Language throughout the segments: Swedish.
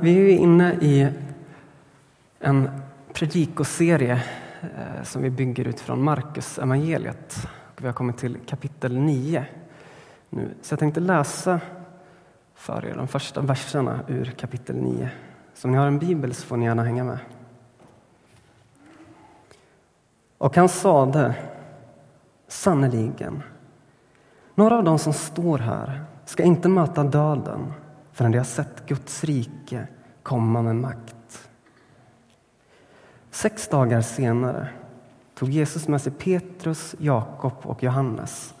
Vi är inne i en predikoserie eh, som vi bygger utifrån Markus evangeliet. Vi har kommit till kapitel 9 nu. Så jag tänkte läsa för er de första verserna ur kapitel 9. Så om ni har en bibel så får ni gärna hänga med. Och han sade sannerligen, några av de som står här ska inte möta döden förrän de har sett Guds rike komma med makt. Sex dagar senare tog Jesus med sig Petrus, Jakob och Johannes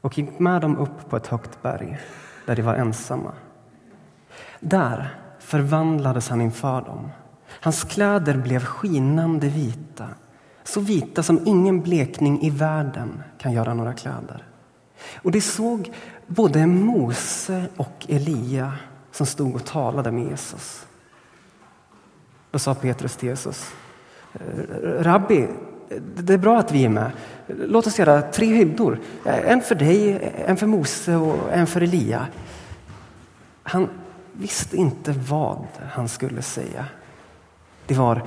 och gick med dem upp på ett högt berg där de var ensamma. Där förvandlades han inför dem. Hans kläder blev skinande vita, så vita som ingen blekning i världen kan göra några kläder. Och de såg både Mose och Elia som stod och talade med Jesus. Då sa Petrus till Jesus, eh, Rabbi, det är bra att vi är med. Låt oss göra tre hyddor. Eh, en för dig, en för Mose och en för Elia. Han visste inte vad han skulle säga. De var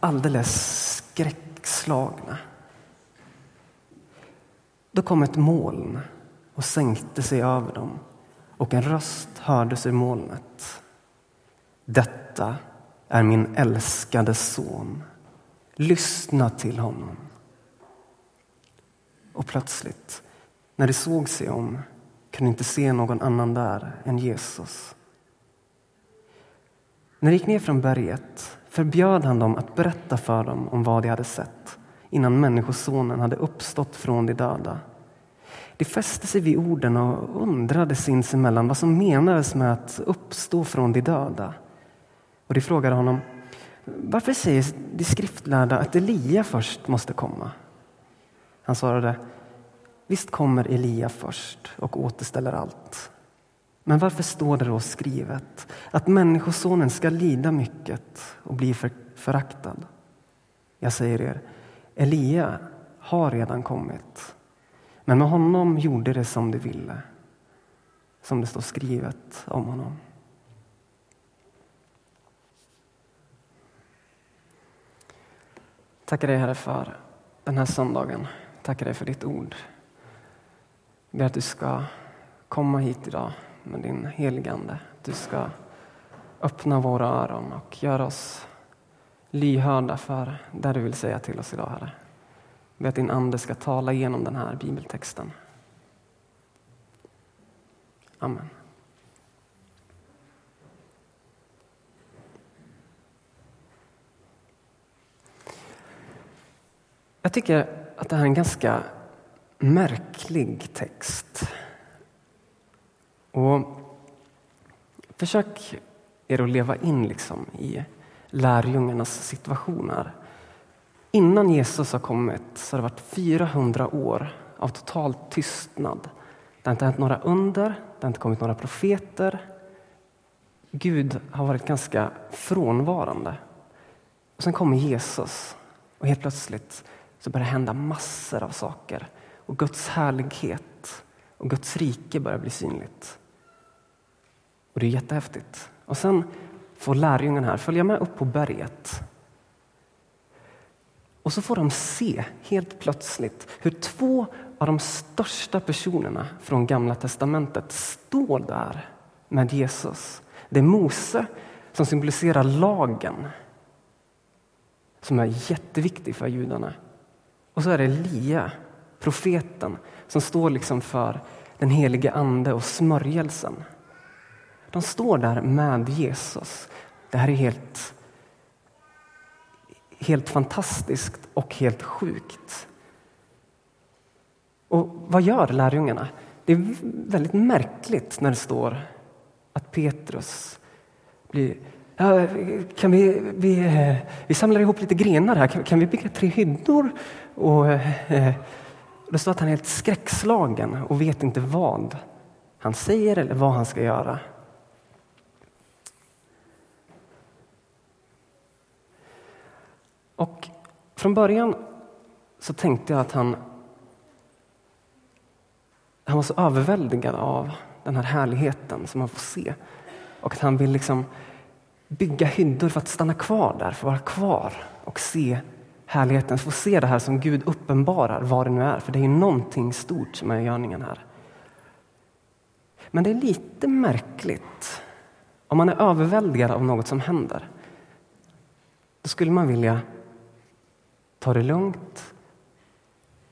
alldeles skräckslagna. Då kom ett moln och sänkte sig över dem och en röst hördes ur molnet. Detta är min älskade son. Lyssna till honom. Och plötsligt, när de såg sig om, kunde inte se någon annan där än Jesus. När de gick ner från berget förbjöd han dem att berätta för dem om vad de hade sett innan Människosonen hade uppstått från de döda. De fäste sig vid orden och undrade sinsemellan vad som menades med att uppstå från de döda. Och de frågade honom varför säger de skriftlärda att Elia först måste komma? Han svarade Visst kommer Elia först och återställer allt. Men varför står det då skrivet att Människosonen ska lida mycket och bli för, föraktad? Jag säger er, Elia har redan kommit men med honom gjorde det som de ville, som det står skrivet om honom. Tackar dig, Herre, för den här söndagen. Tackar dig för ditt ord. Jag ber att du ska komma hit idag med din heligande. Du ska öppna våra öron och göra oss lyhörda för det du vill säga till oss idag, Herre. Jag ber att din ande ska tala genom den här bibeltexten. Amen. Jag tycker att det här är en ganska märklig text. Och försök er att leva in liksom i lärjungarnas situationer. Innan Jesus har kommit så har det varit 400 år av total tystnad. Det har inte hänt några under, det har inte kommit några profeter. Gud har varit ganska frånvarande. Och Sen kommer Jesus och helt plötsligt så börjar det hända massor av saker. Och Guds härlighet och Guds rike börjar bli synligt. Och Det är jättehäftigt. Och sen får lärjungarna här följa med upp på berget och så får de se helt plötsligt hur två av de största personerna från Gamla testamentet står där med Jesus. Det är Mose som symboliserar lagen som är jätteviktig för judarna. Och så är det Elia, profeten, som står liksom för den helige ande och smörjelsen. De står där med Jesus. Det här är helt helt fantastiskt och helt sjukt. Och vad gör lärjungarna? Det är väldigt märkligt när det står att Petrus blir Ja, kan vi, vi, vi samlar ihop lite grenar här. Kan, kan vi bygga tre hyddor? Och, eh, det står att han är helt skräckslagen och vet inte vad han säger eller vad han ska göra. Och från början så tänkte jag att han, han var så överväldigad av den här härligheten som man får se. Och att han vill liksom bygga hyddor för att stanna kvar där, för att vara kvar och se härligheten, få se det här som Gud uppenbarar, vad det nu är. För det är ju någonting stort som är görningen här. Men det är lite märkligt om man är överväldigad av något som händer. Då skulle man vilja ta det lugnt,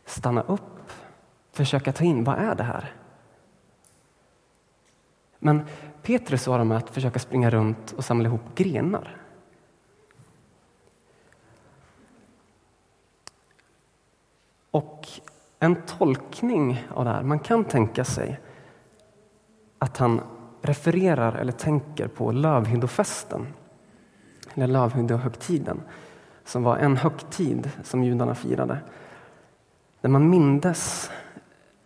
stanna upp, försöka ta in vad är det här? Men Petrus svarar med att försöka springa runt och samla ihop grenar. Och en tolkning av det här, man kan tänka sig att han refererar eller tänker på lövhyddofesten, eller lövhyddohögtiden, som var en högtid som judarna firade. Där man mindes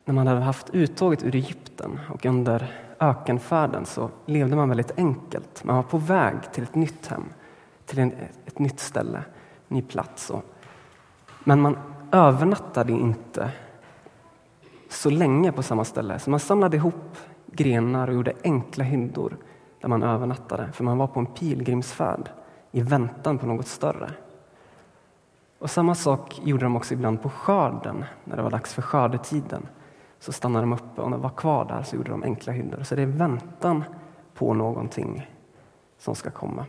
när man hade haft uttåget ur Egypten och under ökenfärden så levde man väldigt enkelt. Man var på väg till ett nytt hem, till en, ett nytt ställe, en ny plats. Men man övernattade inte så länge på samma ställe. Så man samlade ihop grenar och gjorde enkla hyddor där man övernattade. För man var på en pilgrimsfärd i väntan på något större. Och samma sak gjorde de också ibland på skörden, när det var dags för skördetiden. Så stannade de uppe och när de var kvar där så gjorde de enkla hyddor. Så det är väntan på någonting som ska komma.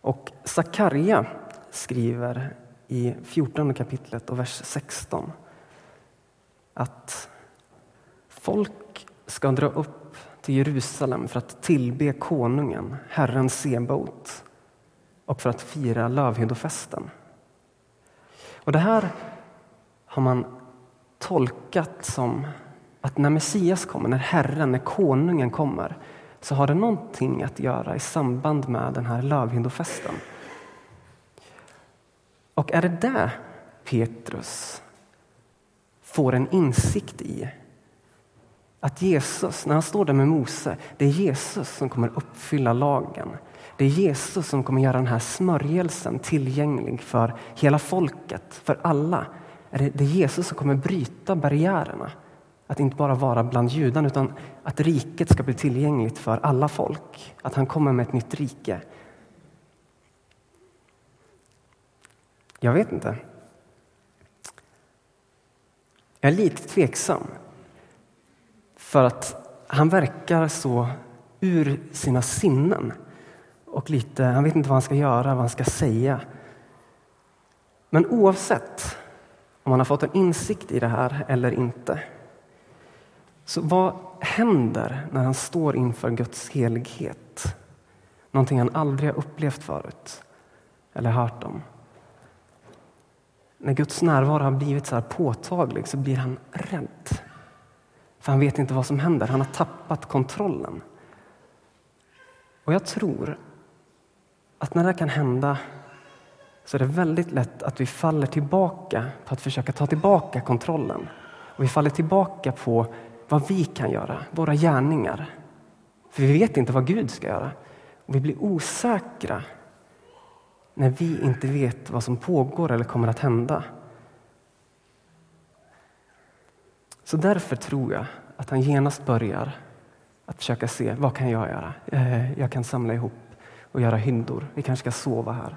Och Sakarja skriver i 14 kapitlet och vers 16 att folk ska dra upp till Jerusalem för att tillbe konungen, Herren Sebaot och för att fira lövhyddofesten. Och det här har man tolkat som att när Messias kommer, när Herren, när konungen kommer så har det någonting att göra i samband med den här lövhindofesten. Och är det där Petrus får en insikt i att Jesus, när han står där med Mose, det är Jesus som kommer uppfylla lagen. Det är Jesus som kommer göra den här smörjelsen tillgänglig för hela folket, för alla. Det är Jesus som kommer bryta barriärerna. Att inte bara vara bland judarna, utan att riket ska bli tillgängligt för alla folk. Att han kommer med ett nytt rike. Jag vet inte. Jag är lite tveksam. För att han verkar så ur sina sinnen. Och lite, han vet inte vad han ska göra, vad han ska säga. Men oavsett om han har fått en insikt i det här eller inte. Så vad händer när han står inför Guds helighet? Någonting han aldrig har upplevt förut eller hört om. När Guds närvaro har blivit så här påtaglig så blir han rädd. För han vet inte vad som händer. Han har tappat kontrollen. Och jag tror att när det kan hända så är det väldigt lätt att vi faller tillbaka på att försöka ta tillbaka kontrollen. Och vi faller tillbaka på vad vi kan göra, våra gärningar. För vi vet inte vad Gud ska göra. Och vi blir osäkra när vi inte vet vad som pågår eller kommer att hända. Så därför tror jag att han genast börjar att försöka se vad kan jag göra. Eh, jag kan samla ihop och göra hyndor. Vi kanske ska sova här.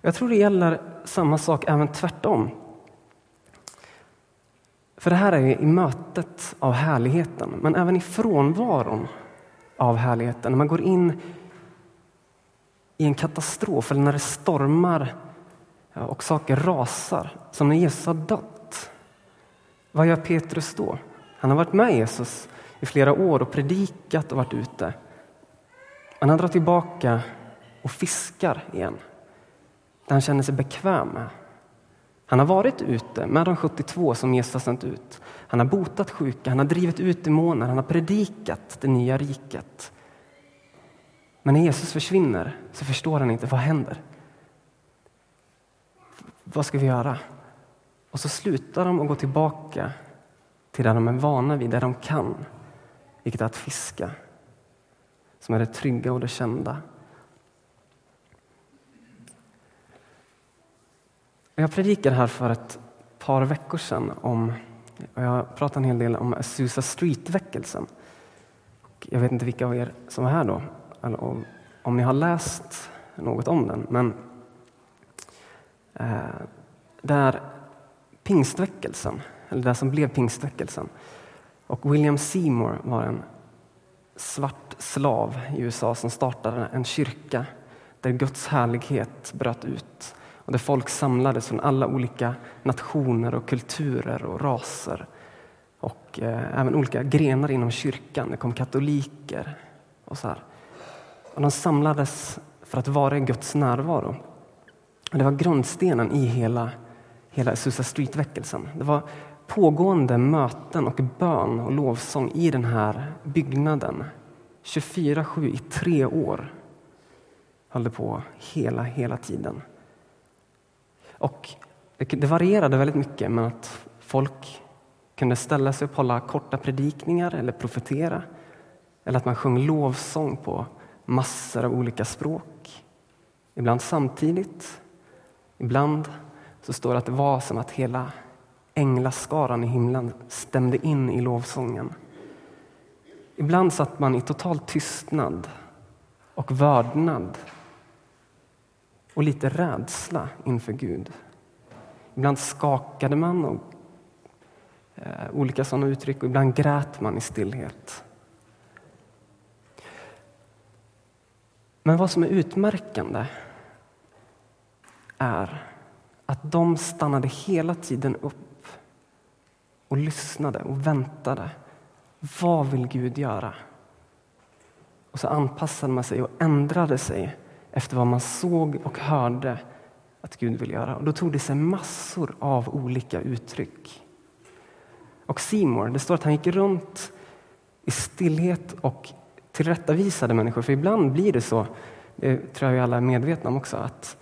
Jag tror det gäller samma sak även tvärtom. För det här är i mötet av härligheten, men även i frånvaron av härligheten. När man går in i en katastrof eller när det stormar och saker rasar, som när Jesus har dött. Vad gör Petrus då? Han har varit med Jesus i flera år och predikat och varit ute. Men han drar tillbaka och fiskar igen, där han känner sig bekväm med. Han har varit ute med de 72 som Jesus har sänt ut. Han har botat sjuka, han har drivit ut demoner, han har predikat det nya riket. Men när Jesus försvinner så förstår han inte vad händer. Vad ska vi göra? Och så slutar de att gå tillbaka till det de är vana vid, det de kan, vilket är att fiska, som är det trygga och det kända. Jag predikade här för ett par veckor sedan om Och jag pratade en hel del om Azusa Street-väckelsen. Jag vet inte vilka av er som var här då, eller om, om ni har läst något om den. Men eh, där pingstväckelsen, eller det som blev pingstväckelsen. Och William Seymour var en svart slav i USA som startade en kyrka där Guds härlighet bröt ut och där folk samlades från alla olika nationer och kulturer och raser och eh, även olika grenar inom kyrkan. Det kom katoliker och så här. Och de samlades för att vara i Guds närvaro. Och det var grundstenen i hela, hela Susa Street-väckelsen. Det var pågående möten och bön och lovsång i den här byggnaden 24-7 i tre år. Höll det på hela, hela tiden. Och det varierade väldigt mycket med att folk kunde ställa sig upp och hålla korta predikningar eller profetera. Eller att man sjöng lovsång på massor av olika språk. Ibland samtidigt. Ibland så står det att det var som att hela änglaskaran i himlen stämde in i lovsången. Ibland satt man i total tystnad och vördnad och lite rädsla inför Gud. Ibland skakade man och eh, olika sådana uttryck och ibland grät man i stillhet. Men vad som är utmärkande är att de stannade hela tiden upp och lyssnade och väntade. Vad vill Gud göra? Och så anpassade man sig och ändrade sig efter vad man såg och hörde att Gud vill göra. Och då tog det sig massor av olika uttryck. Och Seymour, det står att han gick runt i stillhet och tillrättavisade människor. För ibland blir det så, det tror jag alla är medvetna om också, att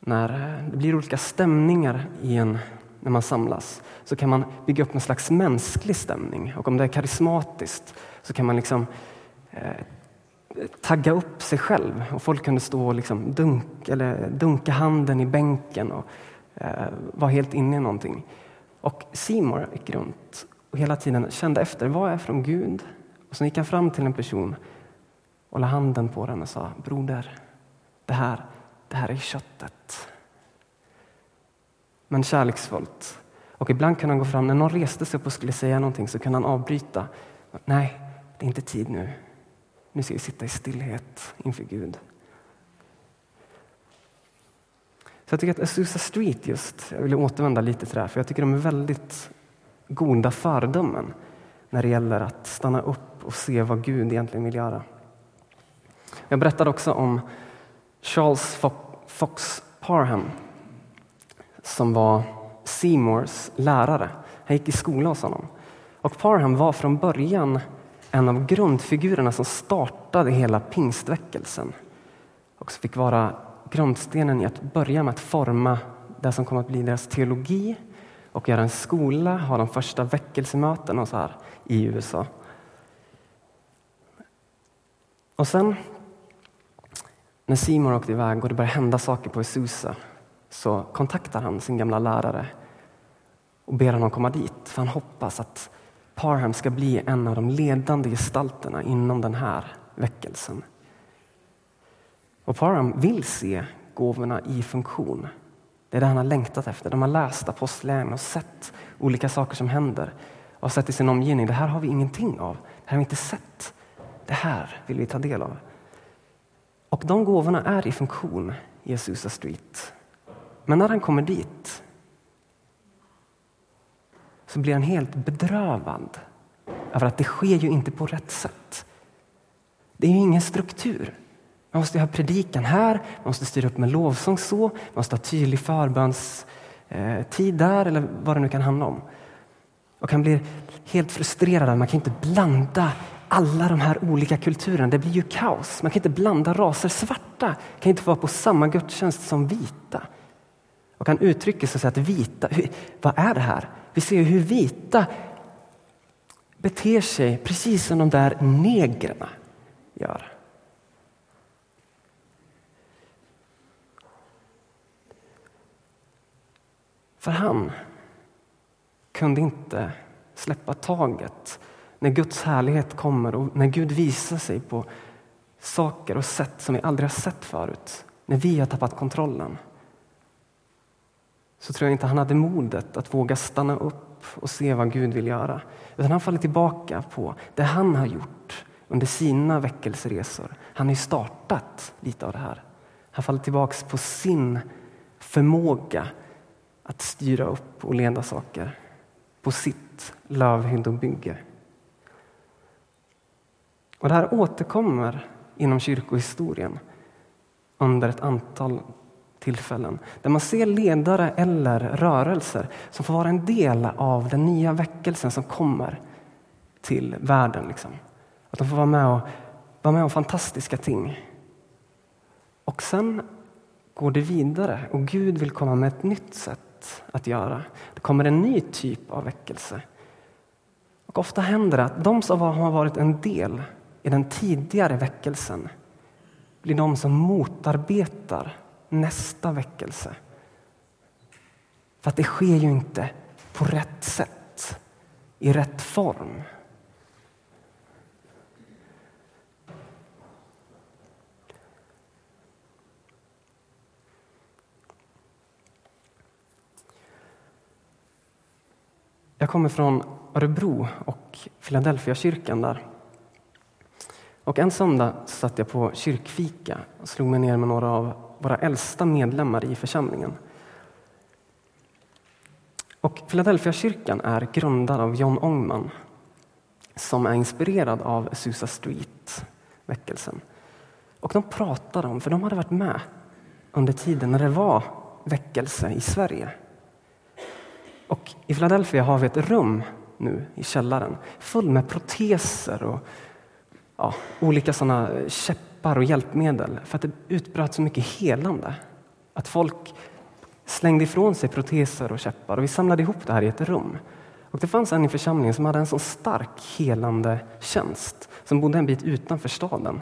när eh, det blir olika stämningar i en, när man samlas så kan man bygga upp en slags mänsklig stämning. Och om det är karismatiskt så kan man liksom eh, tagga upp sig själv. Och folk kunde stå och liksom dunk, eller dunka handen i bänken och eh, vara helt inne i någonting. Och Seymour gick runt och hela tiden kände efter, vad är från Gud? Och så gick han fram till en person och la handen på den och sa, broder, det här, det här är köttet. Men kärleksfullt. Och ibland kan han gå fram, när någon reste sig upp och skulle säga någonting så kunde han avbryta. Nej, det är inte tid nu. Nu ska vi sitta i stillhet inför Gud. Så jag tycker att Azusa Street just, jag vill återvända lite till det här, för jag tycker de är väldigt goda föredömen när det gäller att stanna upp och se vad Gud egentligen vill göra. Jag berättade också om Charles Fox Parham som var Seymours lärare. Han gick i skola hos honom. Och Parham var från början en av grundfigurerna som startade hela pingstväckelsen och fick vara grundstenen i att börja med att forma det som kom att bli deras teologi och göra en skola, ha de första väckelsemötena och så här i USA. Och sen när Simon åkte iväg och det började hända saker på Isusa så kontaktar han sin gamla lärare och ber honom komma dit för han hoppas att Parham ska bli en av de ledande gestalterna inom den här väckelsen. Och Parham vill se gåvorna i funktion. Det är det han har längtat efter. De har läst apostlagärningarna och sett olika saker som händer och sett i sin omgivning. Det här har vi ingenting av. Det här har vi inte sett. Det här vill vi ta del av. Och de gåvorna är i funktion i Azusa Street. Men när han kommer dit så blir han helt bedrövad över att det sker ju inte på rätt sätt. Det är ju ingen struktur. Man måste ha predikan här, man måste styra upp med lovsång så, man måste ha tydlig förbönstid eh, där eller vad det nu kan handla om. Och han blir helt frustrerad. Man kan inte blanda alla de här olika kulturerna. Det blir ju kaos. Man kan inte blanda raser. Svarta kan inte få vara på samma gudstjänst som vita. Och han uttrycker sig så att vita, vad är det här? Vi ser hur vita beter sig precis som de där negrerna gör. För han kunde inte släppa taget när Guds härlighet kommer och när Gud visar sig på saker och sätt som vi aldrig har sett förut. När vi har tappat kontrollen. Så tror jag inte han hade modet att våga stanna upp och se vad Gud vill göra. Utan han faller tillbaka på det han har gjort under sina väckelseresor. Han har ju startat lite av det här. Han faller tillbaka på sin förmåga att styra upp och leda saker på sitt lövhyddobygge. Och det här återkommer inom kyrkohistorien under ett antal tillfällen där man ser ledare eller rörelser som får vara en del av den nya väckelsen som kommer till världen. Liksom. Att de får vara med, och, vara med om fantastiska ting. Och sen går det vidare och Gud vill komma med ett nytt sätt att göra. Det kommer en ny typ av väckelse. Och ofta händer det att de som har varit en del i den tidigare väckelsen blir de som motarbetar nästa väckelse. För att det sker ju inte på rätt sätt, i rätt form. Jag kommer från Örebro och Philadelphia kyrkan där. Och en söndag satt jag på kyrkfika och slog mig ner med några av våra äldsta medlemmar i församlingen. Och Philadelphia kyrkan är grundad av John Ångman som är inspirerad av Susa Street-väckelsen. Och de pratade om, för de hade varit med under tiden när det var väckelse i Sverige. Och I Philadelphia har vi ett rum nu i källaren full med proteser och ja, olika sådana käppar och hjälpmedel för att det utbröt så mycket helande. Att folk slängde ifrån sig proteser och käppar och vi samlade ihop det här i ett rum. Och Det fanns en i församlingen som hade en så stark helande tjänst som bodde en bit utanför staden.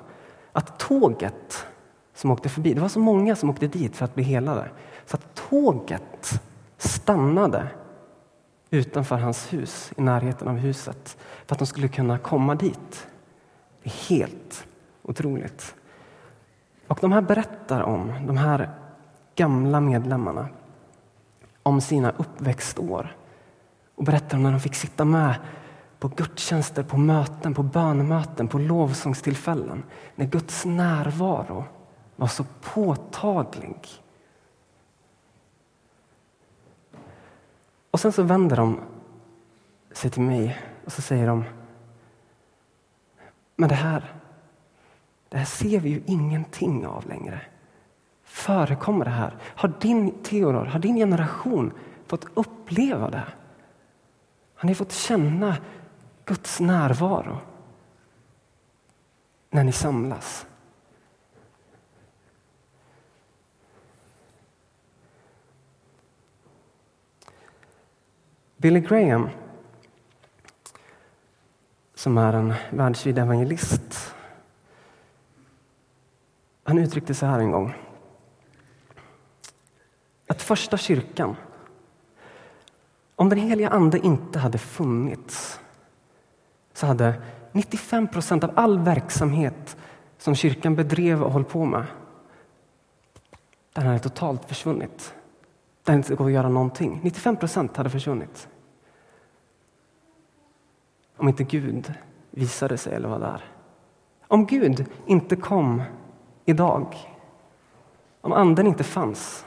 Att tåget som åkte förbi, det var så många som åkte dit för att bli helade, så att tåget stannade utanför hans hus, i närheten av huset, för att de skulle kunna komma dit. Det är helt otroligt. Och de här berättar om, de här gamla medlemmarna, om sina uppväxtår och berättar om när de fick sitta med på gudstjänster, på möten, på bönemöten, på lovsångstillfällen. När Guds närvaro var så påtaglig. Och sen så vänder de sig till mig och så säger de men det här, det här ser vi ju ingenting av längre. Förekommer det här? Har din Theodor, har din generation fått uppleva det? Har ni fått känna Guds närvaro när ni samlas? Billy Graham, som är en världsvid evangelist, han uttryckte så här en gång. Att första kyrkan, om den heliga Ande inte hade funnits så hade 95 procent av all verksamhet som kyrkan bedrev och höll på med den hade totalt försvunnit där det inte går att göra någonting. 95 procent hade försvunnit. Om inte Gud visade sig eller var där. Om Gud inte kom idag, om anden inte fanns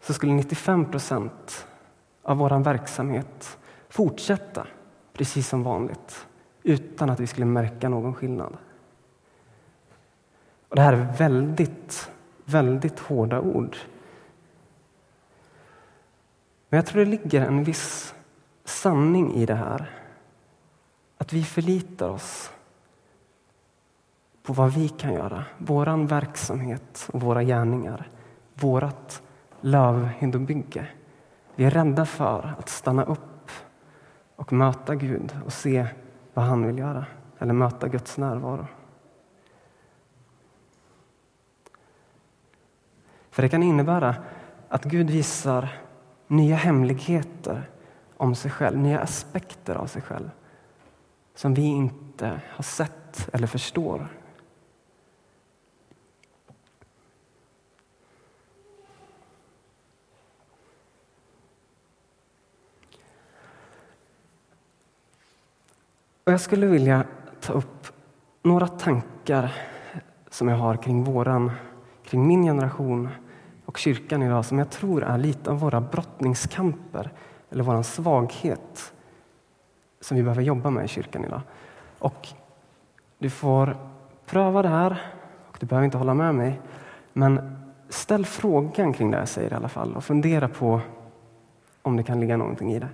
så skulle 95 procent av vår verksamhet fortsätta precis som vanligt utan att vi skulle märka någon skillnad. Och det här är väldigt, väldigt hårda ord men jag tror det ligger en viss sanning i det här. Att vi förlitar oss på vad vi kan göra, vår verksamhet och våra gärningar, vårt lövhyddobygge. Vi är rädda för att stanna upp och möta Gud och se vad han vill göra, eller möta Guds närvaro. För det kan innebära att Gud visar nya hemligheter om sig själv, nya aspekter av sig själv som vi inte har sett eller förstår. Och jag skulle vilja ta upp några tankar som jag har kring, våran, kring min generation och kyrkan idag som jag tror är lite av våra brottningskamper eller vår svaghet som vi behöver jobba med i kyrkan idag. Och du får pröva det här och du behöver inte hålla med mig. Men ställ frågan kring det jag säger i alla fall och fundera på om det kan ligga någonting i det.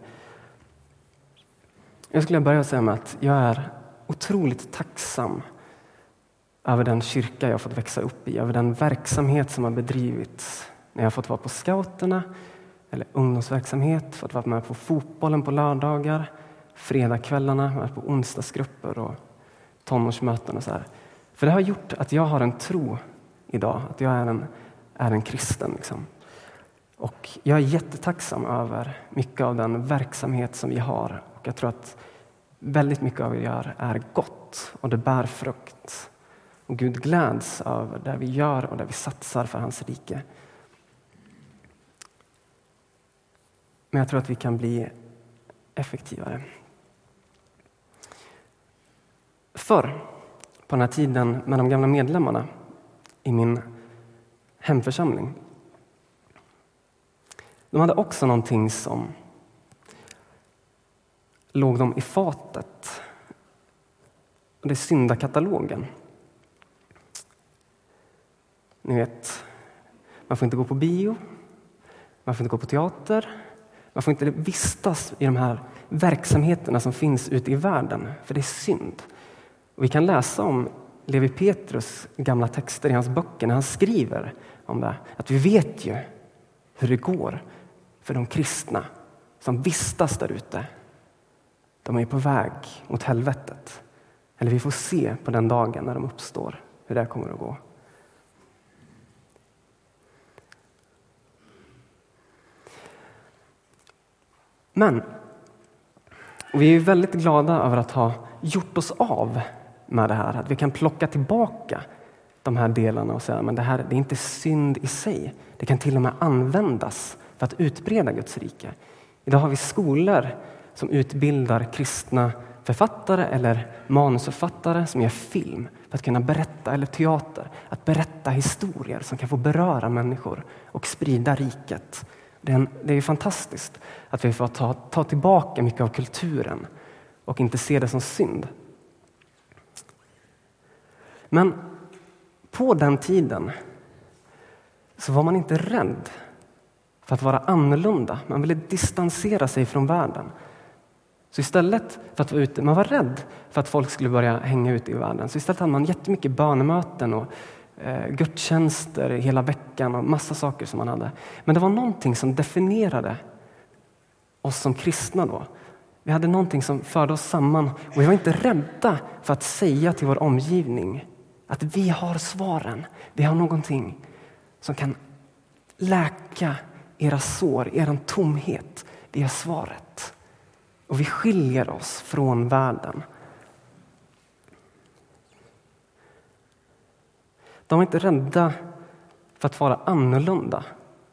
Jag skulle börja säga med att jag är otroligt tacksam över den kyrka jag fått växa upp i, över den verksamhet som har bedrivits när jag fått vara på scouterna eller ungdomsverksamhet, fått vara med på fotbollen på lördagar, fredagskvällarna, på onsdagsgrupper och tonårsmöten och så här. För det har gjort att jag har en tro idag, att jag är en, är en kristen. Liksom. Och jag är jättetacksam över mycket av den verksamhet som vi har. Och jag tror att väldigt mycket av det vi gör är gott och det bär frukt. Och Gud gläds över det vi gör och det vi satsar för hans rike. Men jag tror att vi kan bli effektivare. Förr, på den här tiden med de gamla medlemmarna i min hemförsamling, de hade också någonting som låg dem i fatet. Och det är syndakatalogen. Ni vet, man får inte gå på bio, man får inte gå på teater, man får inte vistas i de här verksamheterna som finns ute i världen, för det är synd. Och vi kan läsa om Levi Petrus gamla texter i hans böcker när han skriver om det. Att vi vet ju hur det går för de kristna som vistas där ute. De är på väg mot helvetet. Eller vi får se på den dagen när de uppstår hur det kommer att gå. Men vi är väldigt glada över att ha gjort oss av med det här. Att vi kan plocka tillbaka de här delarna och säga att det här det är inte synd i sig. Det kan till och med användas för att utbreda Guds rike. Idag har vi skolor som utbildar kristna författare eller manusförfattare som gör film för att kunna berätta, eller teater, att berätta historier som kan få beröra människor och sprida riket. Det är, en, det är fantastiskt att vi får ta, ta tillbaka mycket av kulturen och inte se det som synd. Men på den tiden så var man inte rädd för att vara annorlunda. Man ville distansera sig från världen. Så istället för att vara ute, man var rädd för att folk skulle börja hänga ute i världen. Så istället hade man jättemycket bönemöten och eh, gudstjänster hela veckan och massa saker som man hade. Men det var någonting som definierade oss som kristna då. Vi hade någonting som förde oss samman och vi var inte rädda för att säga till vår omgivning att vi har svaren. Vi har någonting som kan läka era sår, er tomhet. Vi har svaret. Och vi skiljer oss från världen. De är inte rädda för att vara annorlunda.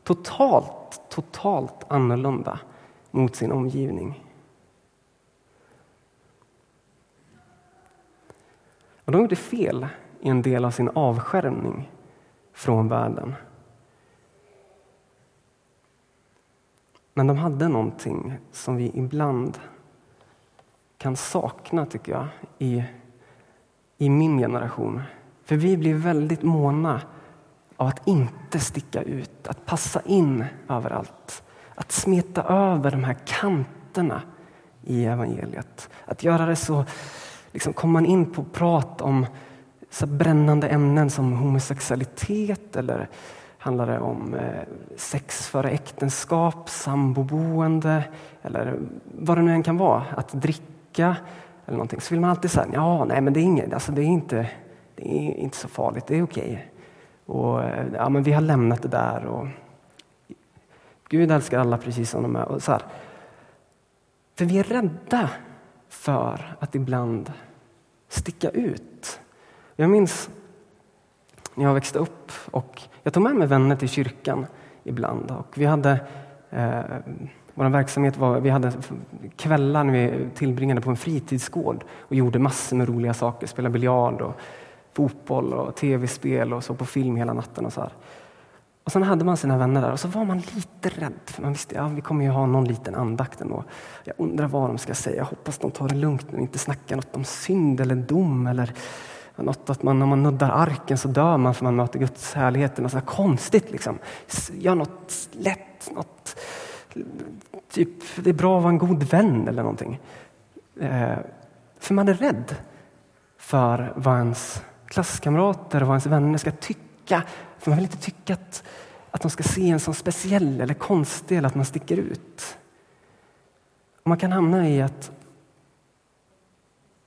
Totalt, totalt annorlunda mot sin omgivning. Och de gjorde fel i en del av sin avskärmning från världen. Men de hade någonting som vi ibland kan sakna, tycker jag, i, i min generation. För vi blir väldigt måna av att inte sticka ut, att passa in överallt. Att smeta över de här kanterna i evangeliet. Att göra det så, liksom kommer man in på prat om så brännande ämnen som homosexualitet eller handlar det om eh, sex före äktenskap, samboboende eller vad det nu än kan vara, att dricka eller någonting, så vill man alltid säga ja, nej, men det är, inget, alltså, det är, inte, det är inte så farligt, det är okej. Och, eh, ja, men vi har lämnat det där. Och Gud älskar alla precis som de är. Och så här. För vi är rädda för att ibland sticka ut. Jag minns när jag växte upp och jag tog med mig vänner till kyrkan ibland. Och vi hade, eh, vår verksamhet var, vi hade kvällar när vi tillbringade på en fritidsgård och gjorde massor med roliga saker. Spelade biljard och fotboll och tv-spel och så på film hela natten. och så här. Och sen hade man sina vänner där och så var man lite rädd. För man visste att ja, vi kommer ju ha någon liten andakt ändå. Jag undrar vad de ska säga. Jag hoppas de tar det lugnt och inte snackar något om synd eller dom. Eller något att man, när man nuddar arken så dör man för man möter Guds härlighet. Något konstigt. Liksom. Gör något lätt. Något, typ, det är bra att vara en god vän eller någonting. Eh, för man är rädd för vad ens klasskamrater och vad ens vänner ska tycka för man vill inte tycka att, att de ska se en som speciell eller konstig eller att man sticker ut. Och man kan hamna i att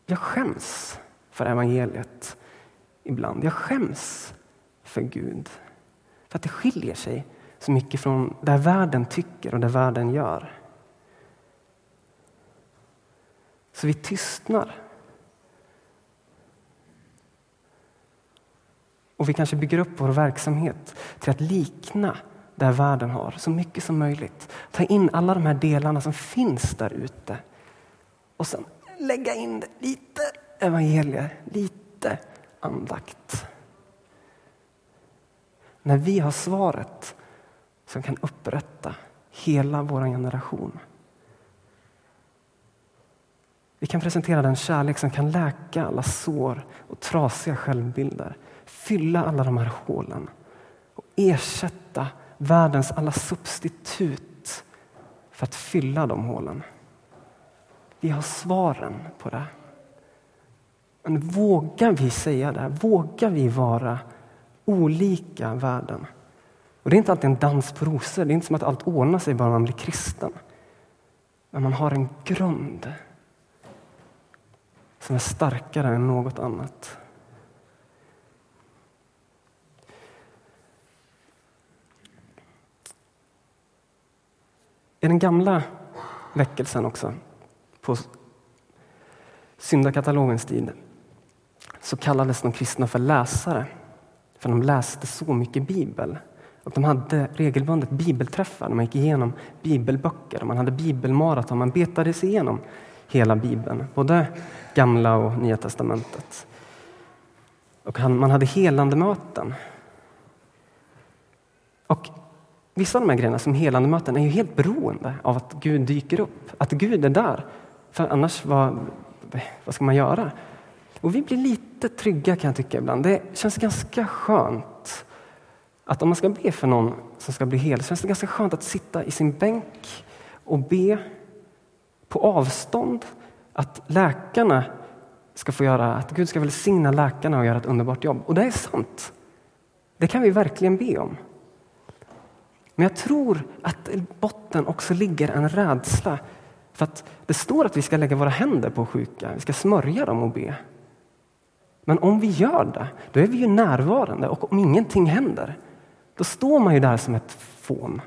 jag skäms för evangeliet ibland. Jag skäms för Gud. För att det skiljer sig så mycket från det världen tycker och det världen gör. Så vi tystnar Och vi kanske bygger upp vår verksamhet till att likna där världen har så mycket som möjligt. Ta in alla de här delarna som finns där ute och sen lägga in lite evangelier, lite andakt. När vi har svaret som kan upprätta hela vår generation. Vi kan presentera den kärlek som kan läka alla sår och trasiga självbilder fylla alla de här hålen och ersätta världens alla substitut för att fylla de hålen. Vi har svaren på det. Men vågar vi säga det? Vågar vi vara olika världen? Och Det är inte alltid en dans på rosor. Det är inte som att allt ordnar sig bara man blir kristen. Men man har en grund som är starkare än något annat. I den gamla väckelsen också, på syndakatalogens tid, så kallades de kristna för läsare. För de läste så mycket bibel. Och de hade regelbundet bibelträffar man gick igenom bibelböcker. Man hade bibelmaraton, man betade sig igenom hela bibeln. Både gamla och nya testamentet. Och man hade helande möten. Och Vissa av de här grejerna som helande möten är ju helt beroende av att Gud dyker upp, att Gud är där. För annars, vad, vad ska man göra? Och vi blir lite Lite trygga kan jag tycka ibland. Det känns ganska skönt att om man ska be för någon som ska bli hel, så känns det ganska skönt att sitta i sin bänk och be på avstånd. Att läkarna ska få göra, att Gud ska välsigna läkarna och göra ett underbart jobb. Och det är sant. Det kan vi verkligen be om. Men jag tror att i botten också ligger en rädsla. För att det står att vi ska lägga våra händer på sjuka, vi ska smörja dem och be. Men om vi gör det, då är vi ju närvarande och om ingenting händer, då står man ju där som ett fån.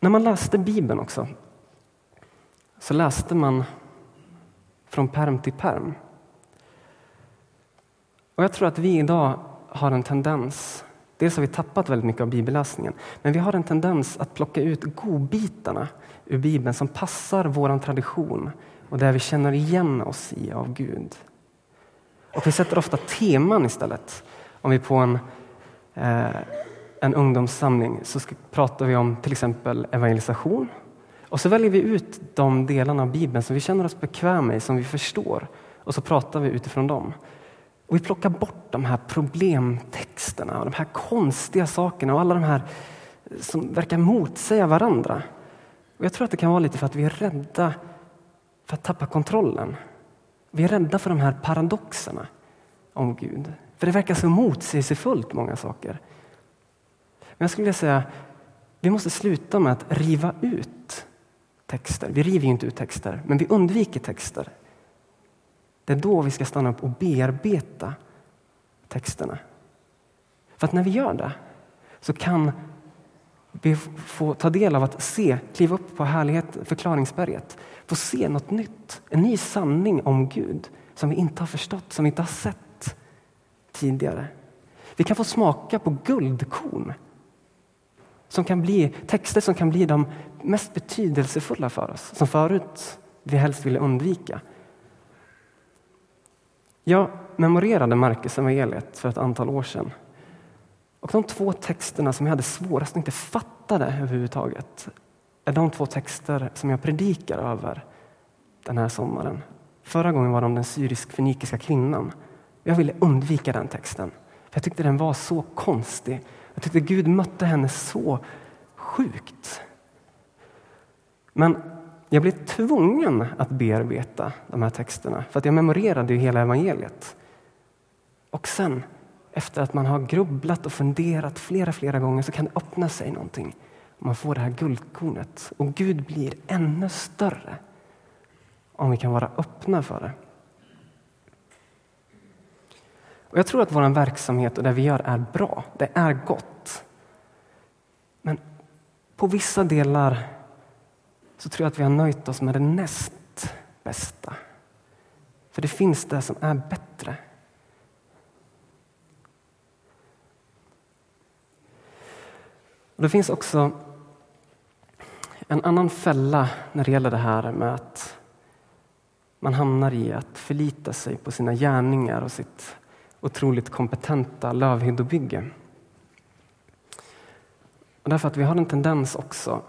När man läste Bibeln också så läste man från perm till perm. Och jag tror att vi idag har en tendens, dels har vi tappat väldigt mycket av bibelläsningen, men vi har en tendens att plocka ut godbitarna ur Bibeln som passar vår tradition och där vi känner igen oss i av Gud. Och vi sätter ofta teman istället. Om vi på en eh, en ungdomssamling så ska, pratar vi om till exempel evangelisation. Och så väljer vi ut de delarna av Bibeln som vi känner oss bekväma i, som vi förstår. Och så pratar vi utifrån dem. Och vi plockar bort de här problemtexterna och de här konstiga sakerna och alla de här som verkar motsäga varandra. Och jag tror att det kan vara lite för att vi är rädda för att tappa kontrollen. Vi är rädda för de här paradoxerna om Gud. För det verkar så motsägelsefullt, många saker. Men jag skulle vilja säga, vi måste sluta med att riva ut texter. Vi river inte ut texter, men vi undviker texter. Det är då vi ska stanna upp och bearbeta texterna. För att när vi gör det så kan vi få ta del av att se, kliva upp på härlighet, förklaringsberget, få se något nytt, en ny sanning om Gud som vi inte har förstått, som vi inte har sett tidigare. Vi kan få smaka på guldkorn som kan bli texter som kan bli de mest betydelsefulla för oss, som förut vi helst ville undvika. Jag memorerade Markus evangeliet för ett antal år sedan. Och de två texterna som jag hade svårast att inte fattade överhuvudtaget är de två texter som jag predikar över den här sommaren. Förra gången var det om den syrisk-fenikiska kvinnan. Jag ville undvika den texten. Jag tyckte den var så konstig. Jag tyckte Gud mötte henne så sjukt. Men jag blev tvungen att bearbeta de här texterna för att jag memorerade ju hela evangeliet. Och sen, efter att man har grubblat och funderat flera, flera gånger så kan det öppna sig någonting. Man får det här guldkornet och Gud blir ännu större om vi kan vara öppna för det. Och jag tror att vår verksamhet och det vi gör är bra. Det är gott. Men på vissa delar så tror jag att vi har nöjt oss med det näst bästa. För det finns det som är bättre. Och det finns också en annan fälla när det gäller det här med att man hamnar i att förlita sig på sina gärningar och sitt otroligt kompetenta lövhyddobygge. Och därför att vi har en tendens också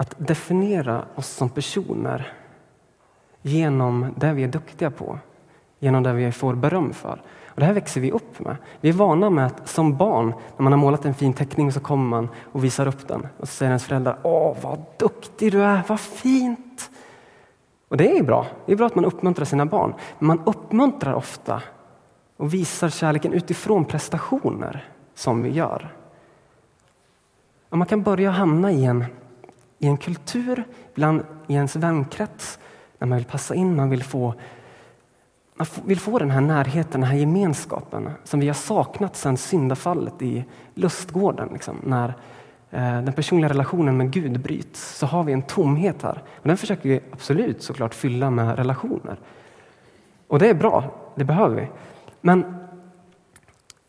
att definiera oss som personer genom det vi är duktiga på, genom det vi får beröm för. Och det här växer vi upp med. Vi är vana med att som barn, när man har målat en fin teckning, så kommer man och visar upp den. Och så säger ens föräldrar, åh vad duktig du är, vad fint! Och det är bra, det är bra att man uppmuntrar sina barn. Men man uppmuntrar ofta och visar kärleken utifrån prestationer som vi gör. Och man kan börja hamna i en, i en kultur, bland, i ens vänkrets, när man vill passa in, man vill få man vill få den här närheten, den här gemenskapen som vi har saknat sedan syndafallet i lustgården. Liksom, när eh, den personliga relationen med Gud bryts så har vi en tomhet här. Och den försöker vi absolut såklart fylla med relationer. Och det är bra, det behöver vi. Men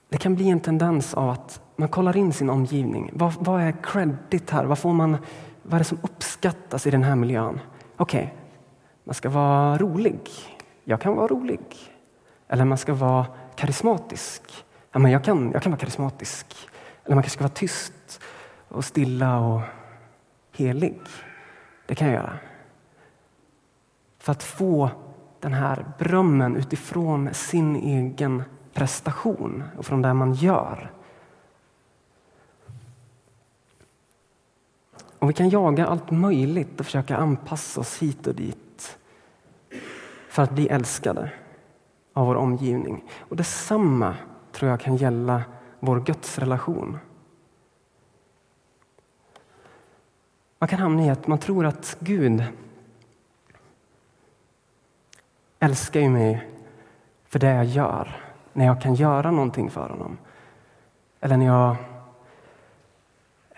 det kan bli en tendens av att man kollar in sin omgivning. Vad, vad är credit här? Vad, får man, vad är det som uppskattas i den här miljön? Okej, okay, man ska vara rolig. Jag kan vara rolig. Eller man ska vara karismatisk. Ja, men jag, kan, jag kan vara karismatisk. Eller man kanske ska vara tyst och stilla och helig. Det kan jag göra. För att få den här berömmen utifrån sin egen prestation och från det man gör. Och vi kan jaga allt möjligt och försöka anpassa oss hit och dit för att bli älskade av vår omgivning. Och detsamma tror jag kan gälla vår gudsrelation. Man kan hamna i att man tror att Gud älskar ju mig för det jag gör, när jag kan göra någonting för honom. Eller när jag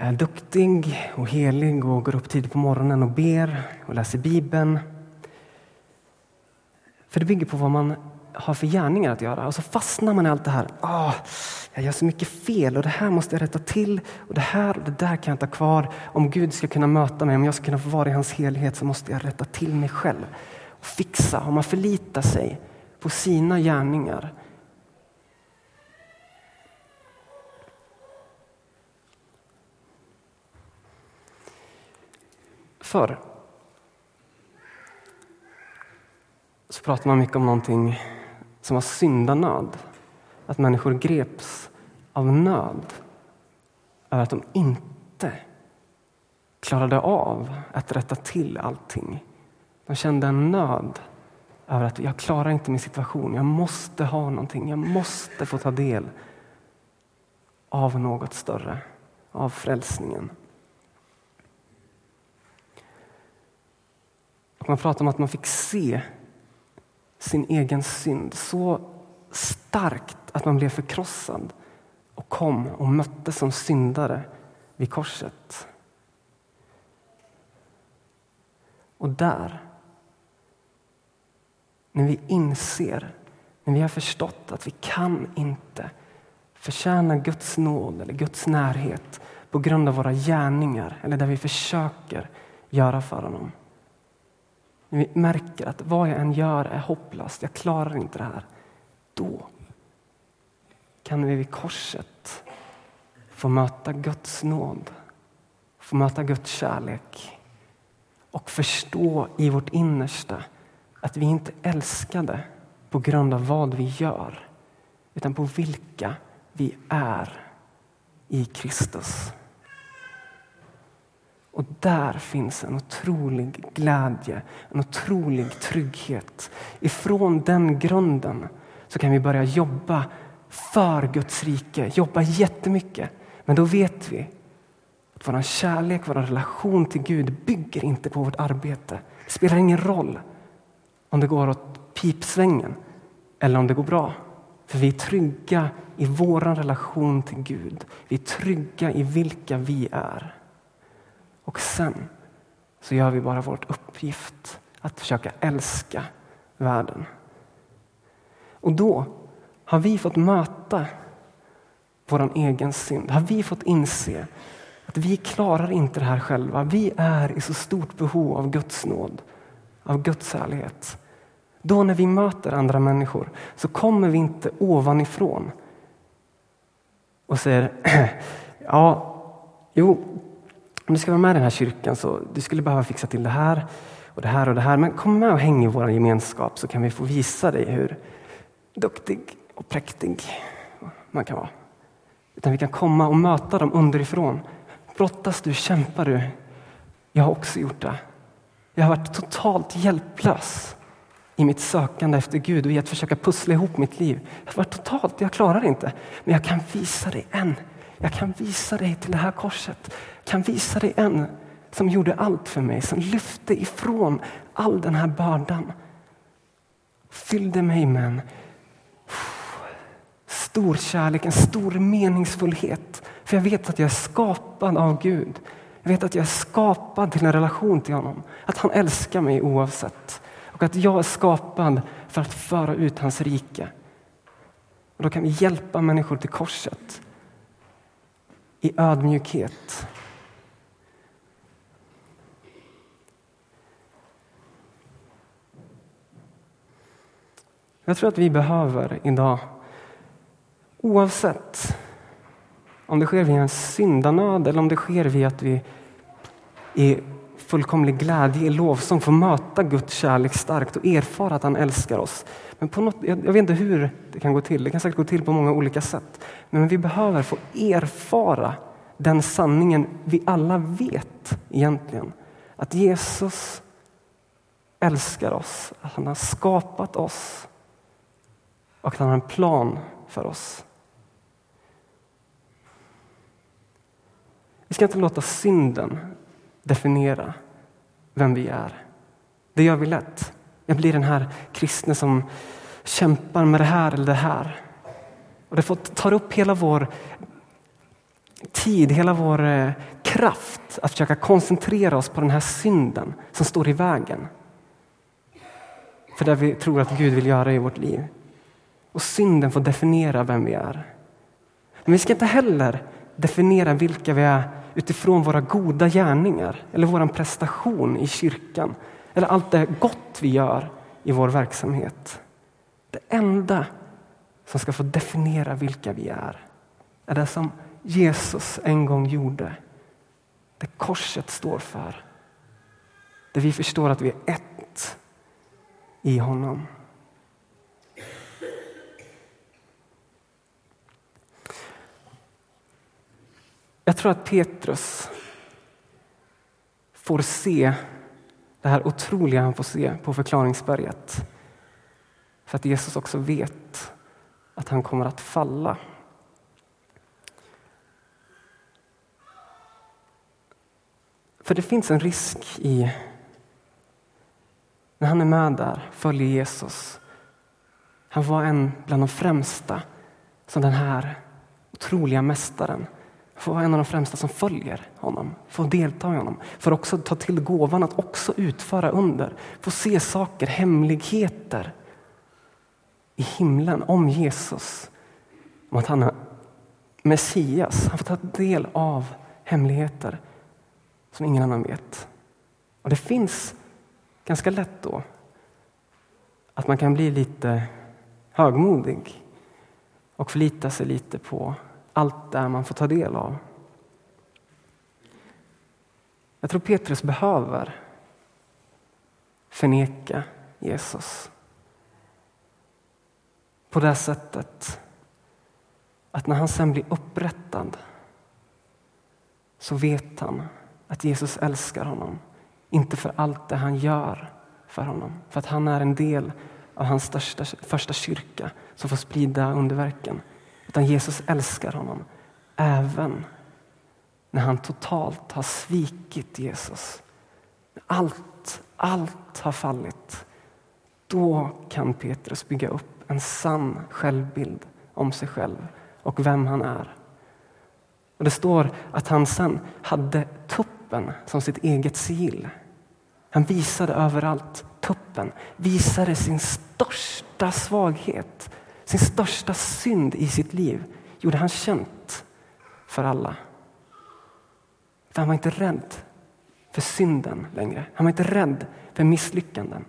är duktig och helig och går upp tidigt på morgonen och ber och läser Bibeln. För det bygger på vad man har för gärningar att göra. Och så fastnar man i allt det här. Oh, jag gör så mycket fel och det här måste jag rätta till. Och det här och det där kan jag ta kvar. Om Gud ska kunna möta mig, om jag ska kunna få vara i hans helhet så måste jag rätta till mig själv. Och fixa. Om man förlitar sig på sina gärningar Förr så pratar man mycket om någonting som var syndanöd. Att människor greps av nöd över att de inte klarade av att rätta till allting. De kände en nöd över att jag klarar inte min situation. Jag måste ha någonting. Jag måste få ta del av något större, av frälsningen. Och man pratar om att man fick se sin egen synd så starkt att man blev förkrossad och kom och möttes som syndare vid korset. Och där, när vi inser, när vi har förstått att vi kan inte förtjäna Guds nåd eller Guds närhet på grund av våra gärningar eller där vi försöker göra för honom. När vi märker att vad jag än gör är hopplöst, jag klarar inte det här. Då kan vi vid korset få möta Guds nåd, få möta Guds kärlek och förstå i vårt innersta att vi inte är älskade på grund av vad vi gör utan på vilka vi är i Kristus. Och där finns en otrolig glädje, en otrolig trygghet. Ifrån den grunden så kan vi börja jobba för Guds rike, jobba jättemycket. Men då vet vi att vår kärlek, vår relation till Gud bygger inte på vårt arbete. Det spelar ingen roll om det går åt pipsvängen eller om det går bra. För vi är trygga i vår relation till Gud. Vi är trygga i vilka vi är. Och sen så gör vi bara vår uppgift att försöka älska världen. Och då har vi fått möta vår egen synd. Har vi fått inse att vi klarar inte det här själva. Vi är i så stort behov av Guds nåd, av Guds härlighet. Då när vi möter andra människor så kommer vi inte ovanifrån och säger ja, jo, om du ska vara med i den här kyrkan så du skulle behöva fixa till det här och det här och det här. Men kom med och häng i vår gemenskap så kan vi få visa dig hur duktig och präktig man kan vara. Utan vi kan komma och möta dem underifrån. Brottas du, kämpar du. Jag har också gjort det. Jag har varit totalt hjälplös i mitt sökande efter Gud och i att försöka pussla ihop mitt liv. Jag har varit totalt, jag klarar det inte. Men jag kan visa dig än. Jag kan visa dig till det här korset. Kan visa dig en som gjorde allt för mig, som lyfte ifrån all den här bördan. Fyllde mig med en stor kärlek, en stor meningsfullhet. För jag vet att jag är skapad av Gud. Jag vet att jag är skapad till en relation till honom. Att han älskar mig oavsett. Och att jag är skapad för att föra ut hans rike. Och då kan vi hjälpa människor till korset i ödmjukhet. Jag tror att vi behöver idag, oavsett om det sker via en syndanöd eller om det sker via att vi i fullkomlig glädje i lovsång får möta Guds kärlek starkt och erfara att han älskar oss. Men på något, jag, jag vet inte hur det kan gå till, det kan säkert gå till på många olika sätt. Men vi behöver få erfara den sanningen vi alla vet egentligen. Att Jesus älskar oss, att han har skapat oss och att han har en plan för oss. Vi ska inte låta synden definiera vem vi är. Det gör vi lätt. Jag blir den här kristne som kämpar med det här eller det här. Och det tar upp hela vår tid, hela vår eh, kraft att försöka koncentrera oss på den här synden som står i vägen. För det vi tror att Gud vill göra i vårt liv. Och synden får definiera vem vi är. Men vi ska inte heller definiera vilka vi är utifrån våra goda gärningar eller vår prestation i kyrkan eller allt det gott vi gör i vår verksamhet. Det enda som ska få definiera vilka vi är är det som Jesus en gång gjorde. Det korset står för. Där vi förstår att vi är ett i honom. Jag tror att Petrus får se det här otroliga han får se på förklaringsberget. För att Jesus också vet att han kommer att falla. För det finns en risk i när han är med där, följer Jesus, Han var en bland de främsta som den här otroliga mästaren. Få vara en av de främsta som följer honom, få delta i honom. För också ta till gåvan att också utföra under, få se saker, hemligheter i himlen om Jesus. Om att han är Messias. Han får ta del av hemligheter som ingen annan vet. Och det finns ganska lätt då att man kan bli lite högmodig och förlita sig lite på allt det man får ta del av. Jag tror Petrus behöver förneka Jesus på det sättet att när han sen blir upprättad så vet han att Jesus älskar honom. Inte för allt det han gör för honom, för att han är en del av hans största, första kyrka som får sprida underverken. Utan Jesus älskar honom även när han totalt har svikit Jesus. Allt, allt har fallit. Då kan Petrus bygga upp en sann självbild om sig själv och vem han är. Och Det står att han sen hade tuppen som sitt eget sigill. Han visade överallt tuppen, visade sin största svaghet, sin största synd i sitt liv gjorde han känt för alla. För han var inte rädd för synden längre. Han var inte rädd för misslyckanden.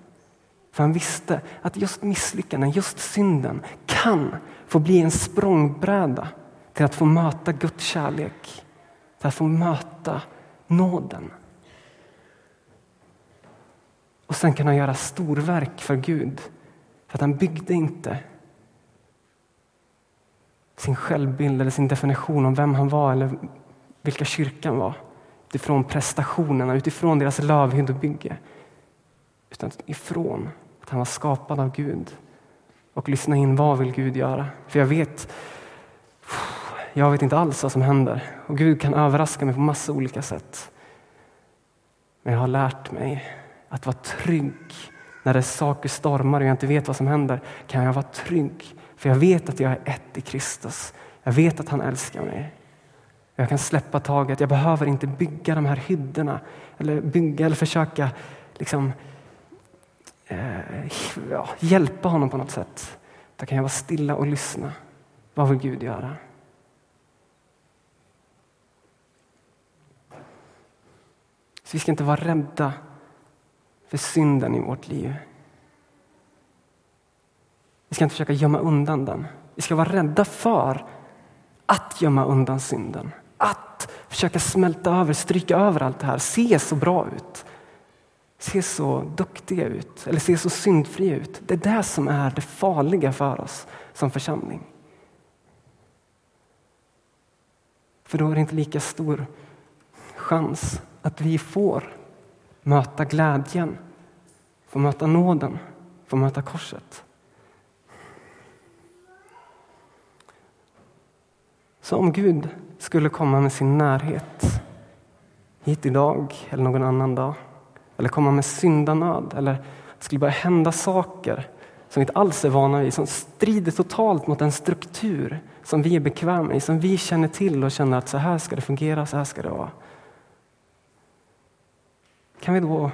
För han visste att just misslyckanden, just synden kan få bli en språngbräda till att få möta Guds kärlek, till att få möta nåden. Och sen han göra storverk för Gud. För att han byggde inte sin självbild eller sin definition om vem han var eller vilka kyrkan var utifrån prestationerna, utifrån deras lövhyddebygge. Utan ifrån att han var skapad av Gud och lyssna in vad vill Gud göra. För jag vet, jag vet inte alls vad som händer och Gud kan överraska mig på massa olika sätt. Men jag har lärt mig att vara trygg när det saker stormar och jag inte vet vad som händer kan jag vara trygg för jag vet att jag är ett i Kristus. Jag vet att han älskar mig. Jag kan släppa taget. Jag behöver inte bygga de här hyddorna eller bygga eller försöka liksom, eh, ja, hjälpa honom på något sätt. Då kan jag vara stilla och lyssna. Vad vill Gud göra? Så vi ska inte vara rädda för synden i vårt liv. Vi ska inte försöka gömma undan den. Vi ska vara rädda för att gömma undan synden. Att försöka smälta över, stryka över allt det här, se så bra ut. Se så duktiga ut, eller se så syndfria ut. Det är det som är det farliga för oss som församling. För då är det inte lika stor chans att vi får möta glädjen, få möta nåden, få möta korset. Så om Gud skulle komma med sin närhet hit idag eller någon annan dag eller komma med syndanöd eller det skulle börja hända saker som vi inte alls är vana vid, som strider totalt mot den struktur som vi är bekväma i, som vi känner till och känner att så här ska det fungera, så här ska det vara. Kan vi då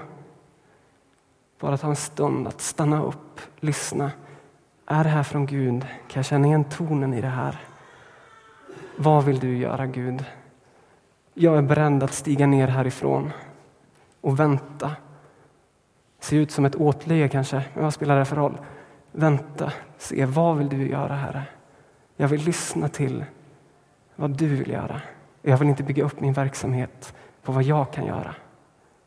bara ta en stund att stanna upp, lyssna. Är det här från Gud? Kan jag känna igen tonen i det här? Vad vill du göra Gud? Jag är beredd att stiga ner härifrån och vänta. Se ut som ett åtlöje kanske, men vad spelar det för roll? Vänta, se vad vill du göra Herre? Jag vill lyssna till vad du vill göra. Jag vill inte bygga upp min verksamhet på vad jag kan göra,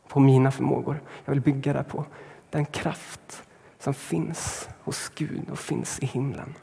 på mina förmågor. Jag vill bygga det på den kraft som finns hos Gud och finns i himlen.